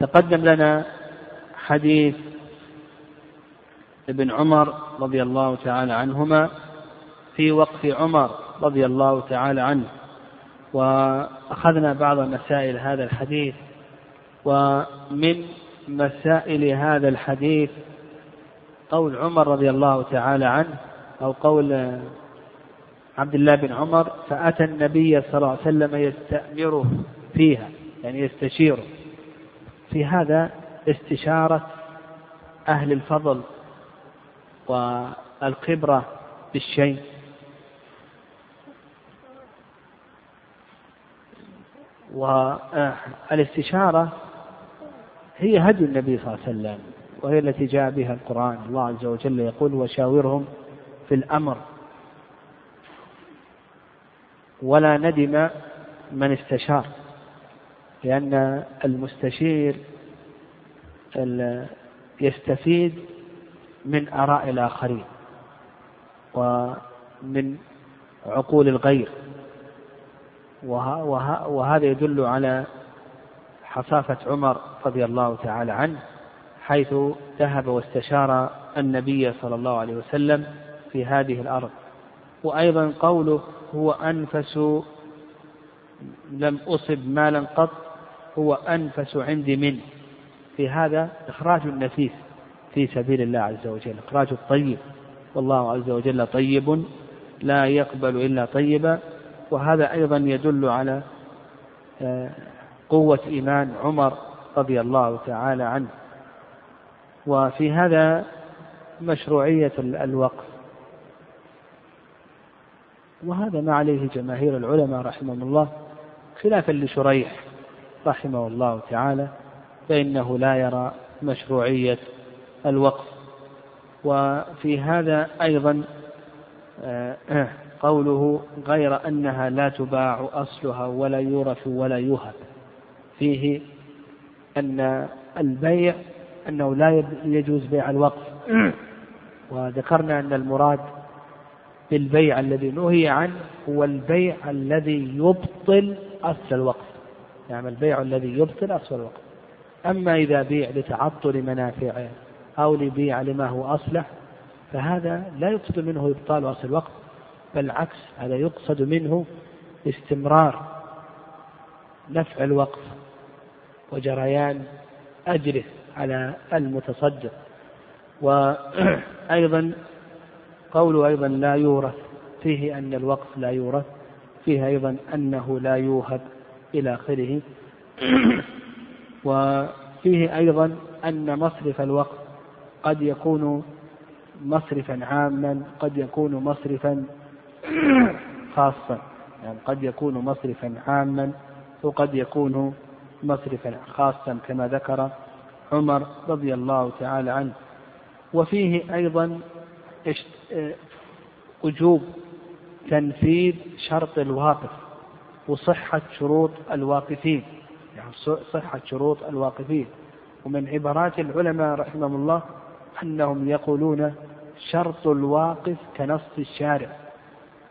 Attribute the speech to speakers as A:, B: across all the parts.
A: تقدم لنا حديث ابن عمر رضي الله تعالى عنهما في وقف عمر رضي الله تعالى عنه. وأخذنا بعض مسائل هذا الحديث ومن مسائل هذا الحديث قول عمر رضي الله تعالى عنه أو قول عبد الله بن عمر فأتى النبي صلى الله عليه وسلم يستأمره فيها يعني يستشيره. في هذا استشارة أهل الفضل والخبرة بالشيء. والاستشارة هي هدي النبي صلى الله عليه وسلم وهي التي جاء بها القرآن. الله عز وجل يقول وشاورهم في الأمر ولا ندم من استشار. لأن المستشير يستفيد من آراء الآخرين ومن عقول الغير. وهذا يدل على حصافة عمر رضي الله تعالى عنه حيث ذهب واستشار النبي صلى الله عليه وسلم في هذه الأرض. وأيضا قوله هو أنفس لم أصب مالا قط هو أنفس عندي منه. في هذا إخراج النفيس في سبيل الله عز وجل إخراج الطيب. والله عز وجل طيب لا يقبل إلا طيبا. وهذا أيضا يدل على آه، قوة إيمان عمر رضي الله تعالى عنه. وفي هذا مشروعية الوقف. وهذا ما عليه جماهير العلماء رحمهم الله خلافا لشريح. رحمه الله تعالى فإنه لا يرى مشروعية الوقف. وفي هذا أيضا آه، قوله غير أنها لا تباع أصلها ولا يورث ولا يوهب. فيه أن البيع أنه لا يجوز بيع الوقف. وذكرنا أن المراد بالبيع الذي نهي عنه هو البيع الذي يبطل أصل الوقف. يعني البيع الذي يبطل أصل الوقف أما إذا بيع لتعطل منافعه أو لبيع لما هو أصلح فهذا لا يقصد منه إبطال أصل الوقف بل العكس هذا يقصد منه استمرار نفع الوقف وجريان أجره على المتصدق وأيضا قوله أيضا لا يورث فيه أن الوقف لا يورث فيه أيضا أنه لا يوهب. إلى آخره. وفيه أيضا أن مصرف الوقف قد يكون مصرفا عاما قد يكون مصرفا خاصا. يعني قد يكون مصرفا عاما وقد يكون مصرفا خاصا كما ذكر عمر رضي الله تعالى عنه. وفيه أيضا وجوب تنفيذ شرط الواقف. وصحة شروط الواقفين. يعني صحة شروط الواقفين. ومن عبارات العلماء رحمهم الله أنهم يقولون شرط الواقف كنص الشارع.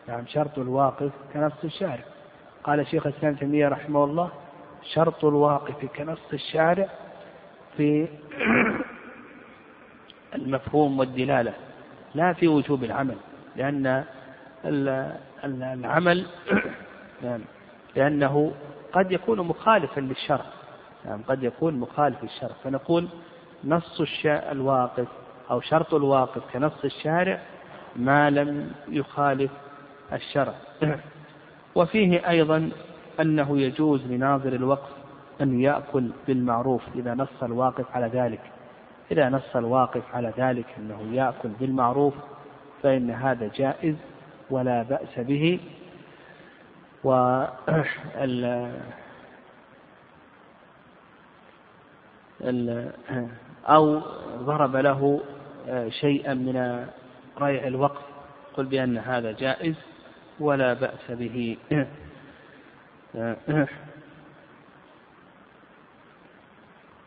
A: يعني شرط الواقف كنص الشارع. قال شيخ الإسلام تيمية رحمه الله شرط الواقف كنص الشارع في المفهوم والدلالة لا في وجوب العمل لأن العمل نعم، لأنه قد يكون مخالفا للشرع. نعم قد يكون مخالف للشرع. فنقول نص الواقف أو شرط الواقف كنص الشارع ما لم يخالف الشرع. وفيه أيضا أنه يجوز لناظر الوقف أن يأكل بالمعروف إذا نص الواقف على ذلك. إذا نص الواقف على ذلك أنه يأكل بالمعروف فإن هذا جائز ولا بأس به. و أو ضرب له شيئا من ريع الوقف قل بأن هذا جائز ولا بأس به.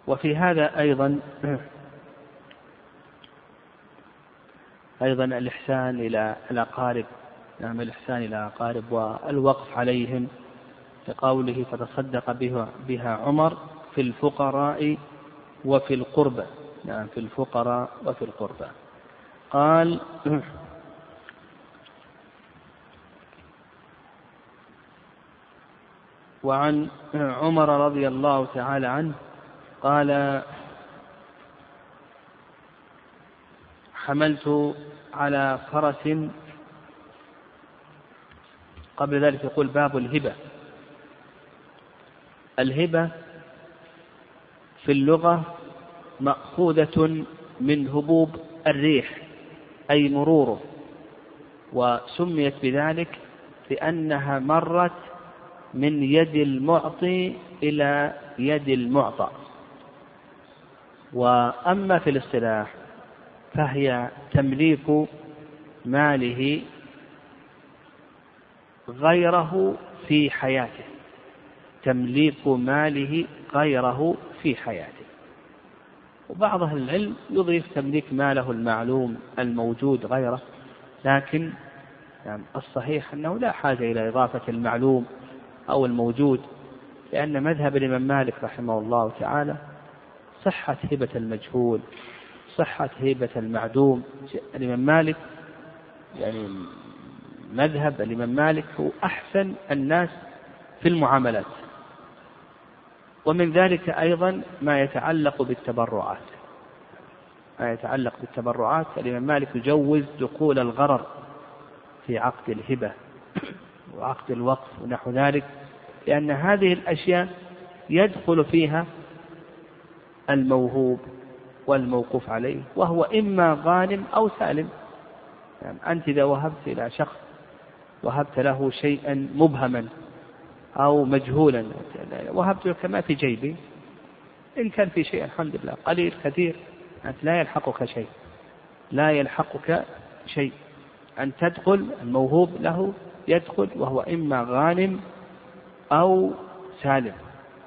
A: وفي هذا أيضا أيضا الإحسان إلى الأقارب. نعم الإحسان إلى الأقارب والوقف عليهم كقوله فتصدق بها, بها عمر في الفقراء وفي القربى. نعم في الفقراء وفي القربى. قال وعن عمر رضي الله تعالى عنه قال حملت على فرس قبل ذلك يقول باب الهبة. الهبة في اللغة مأخوذة من هبوب الريح أي مروره وسميت بذلك لأنها مرت من يد المعطي إلى يد المعطى. وأما في الاصطلاح فهي تمليك ماله غيره في حياته تمليك ماله غيره في حياته. وبعض أهل العلم يضيف تمليك ماله المعلوم الموجود غيره لكن يعني الصحيح أنه لا حاجة إلى إضافة المعلوم أو الموجود لأن مذهب الإمام مالك رحمه الله تعالى صحة هبة المجهول صحة هبة المعدوم. الإمام مالك يعني مذهب الإمام مالك هو أحسن الناس في المعاملات. ومن ذلك أيضا ما يتعلق بالتبرعات. ما يتعلق بالتبرعات الإمام مالك يجوز دخول الغرر في عقد الهبة وعقد الوقف ونحو ذلك لأن هذه الأشياء يدخل فيها الموهوب والموقوف عليه وهو إما غانم أو سالم. يعني أنت إذا وهبت إلى شخص وهبت له شيئا مبهما أو مجهولا. وهبت لك ما في جيبي. إن كان في شيء الحمد لله. قليل كثير أنت لا يلحقك شيء. لا يلحقك شيء. أن تدخل الموهوب له يدخل وهو إما غانم أو سالم.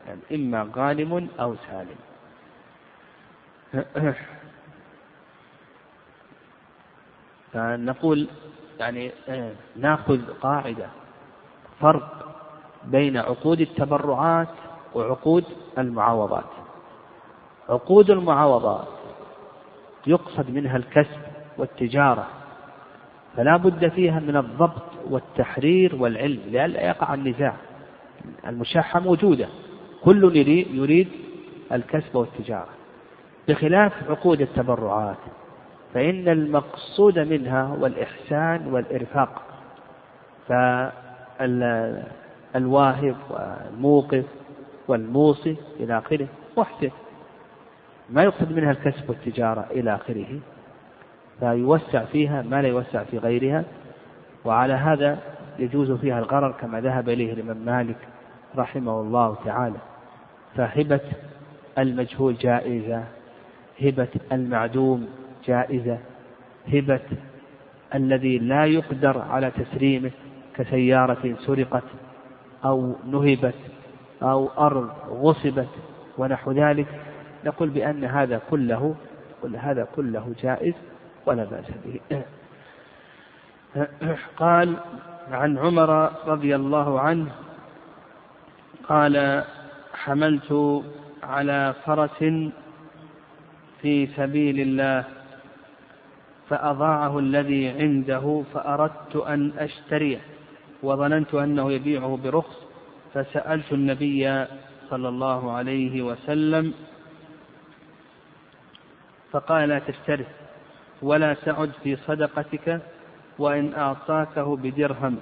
A: يعني إما غانم أو سالم. فنقول يعني ناخذ قاعدة فرق بين عقود التبرعات وعقود المعاوضات. عقود المعاوضات يقصد منها الكسب والتجارة فلا بد فيها من الضبط والتحرير والعلم لئلا يقع النزاع. المشاحة موجودة كل يريد الكسب والتجارة. بخلاف عقود التبرعات فإن المقصود منها هو الإحسان والإرفاق. فالواهب والموقف والموصي إلى آخره محسن ما يقصد منها الكسب والتجارة إلى آخره فيوسع فيها ما لا يوسع في غيرها. وعلى هذا يجوز فيها الغرر كما ذهب إليه الإمام مالك رحمه الله تعالى. فهبة المجهول جائزة هبة المعدوم جائزة هبة الذي لا يقدر على تسليمه كسيارة سرقت أو نهبت أو أرض غصبت ونحو ذلك. نقول بأن هذا كله كل هذا كله جائز ولا بأس به. قال عن عمر رضي الله عنه قال حملت على فرس في سبيل الله فأضاعه الذي عنده فأردت أن أشتريه وظننت أنه يبيعه برخص فسألت النبي صلى الله عليه وسلم فقال لا تشتره ولا تعد في صدقتك وإن أعطاكه بدرهم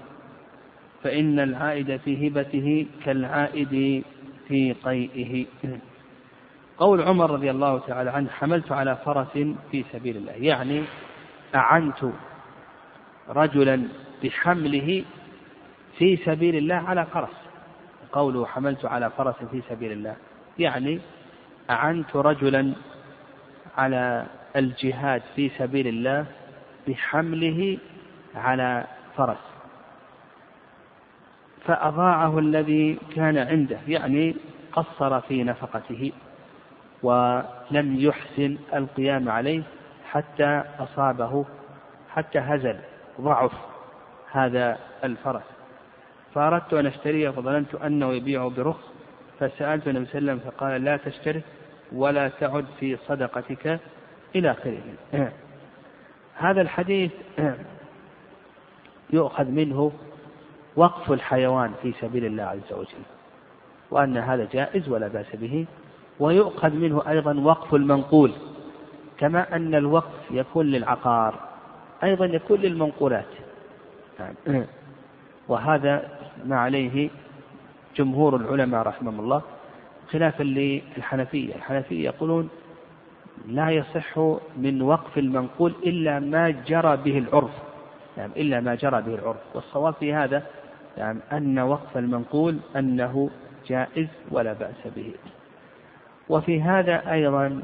A: فإن العائد في هبته كالعائد في قيئه. قول عمر رضي الله تعالى عنه حملت على فرس في سبيل الله يعني أعنت رجلا بحمله في سبيل الله على فرس. قوله حملت على فرس في سبيل الله. يعني أعنت رجلا على الجهاد في سبيل الله بحمله على فرس. فأضاعه الذي كان عنده. يعني قصر في نفقته ولم يحسن القيام عليه. حتى أصابه حتى هزل ضعف هذا الفرس. فأردت أن أشتريه فظننت أنه يبيعه برخص فسألت النبي صلى الله عليه وسلم فقال لا تشترك ولا تعد في صدقتك إلى آخره. هذا الحديث يؤخذ منه وقف الحيوان في سبيل الله عز وجل وأن هذا جائز ولا بأس به ويؤخذ منه أيضا وقف المنقول. كما أن الوقف يكون للعقار أيضا يكون للمنقولات. وهذا ما عليه جمهور العلماء رحمهم الله خلافا للحنفية. الحنفية يقولون لا يصح من وقف المنقول إلا ما جرى به العرف. يعني إلا ما جرى به العرف. والصواب في هذا يعني أن وقف المنقول أنه جائز ولا بأس به. وفي هذا أيضا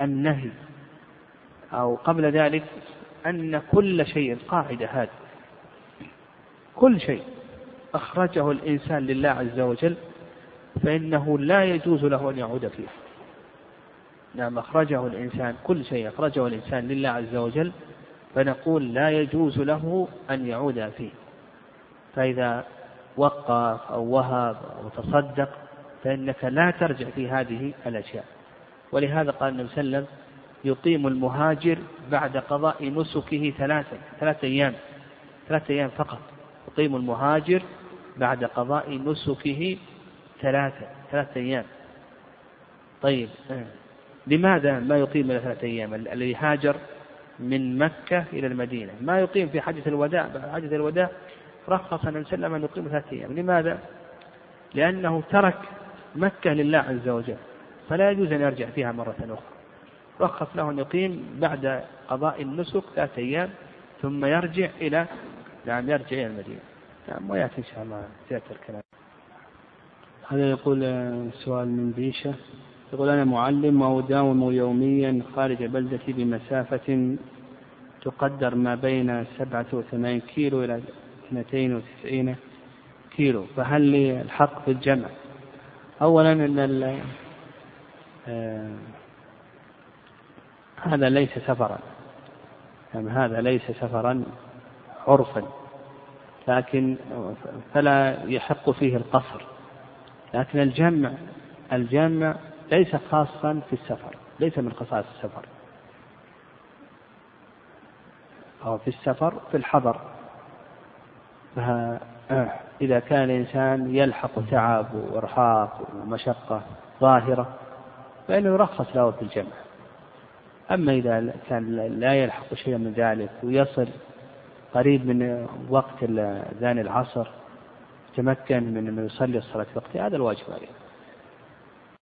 A: النهي أو قبل ذلك أن كل شيء قاعدة هذه. كل شيء أخرجه الإنسان لله عز وجل فإنه لا يجوز له أن يعود فيه. نعم أخرجه الإنسان كل شيء أخرجه الإنسان لله عز وجل فنقول لا يجوز له أن يعود فيه. فإذا وقف أو وهب أو تصدق فإنك لا ترجع في هذه الأشياء. ولهذا قال النبي صلى الله عليه وسلم يقيم المهاجر بعد قضاء نسكه ثلاثة ثلاثة أيام ثلاثة أيام فقط. يقيم المهاجر بعد قضاء نسكه ثلاثة ثلاثة أيام. طيب لماذا ما يقيم إلى ثلاثة أيام؟ الذي هاجر من مكة إلى المدينة. ما يقيم في حجة الوداع بعد حجة الوداع رخص النبي صلى الله عليه وسلم أن يقيم ثلاثة أيام. لماذا؟ لأنه ترك مكة لله عز وجل فلا يجوز أن يرجع فيها مرة أخرى. رخص له أن يقيم بعد قضاء النسك ثلاثة أيام ثم يرجع إلى نعم يرجع إلى المدينة. نعم ويأتي إن شاء الله سيأتي الكلام.
B: هذا يقول سؤال من بيشة. يقول أنا معلم وأداوم يوميا خارج بلدتي بمسافة تقدر ما بين سبعة وثمانين كيلو إلى اثنتين وتسعين كيلو فهل لي الحق في الجمع؟ أولا أن آه هذا ليس سفرا. يعني هذا ليس سفرا عرفا. لكن فلا يحق فيه القصر. لكن الجمع الجمع ليس خاصا في السفر ليس من خصائص السفر. أو في السفر في الحضر. إذا كان الإنسان يلحق تعب وإرهاق ومشقة ظاهرة فإنه يرخص له في الجمع. أما إذا كان لا يلحق شيئا من ذلك ويصل قريب من وقت أذان العصر تمكن من أنه يصلي الصلاة في وقتها هذا الواجب عليه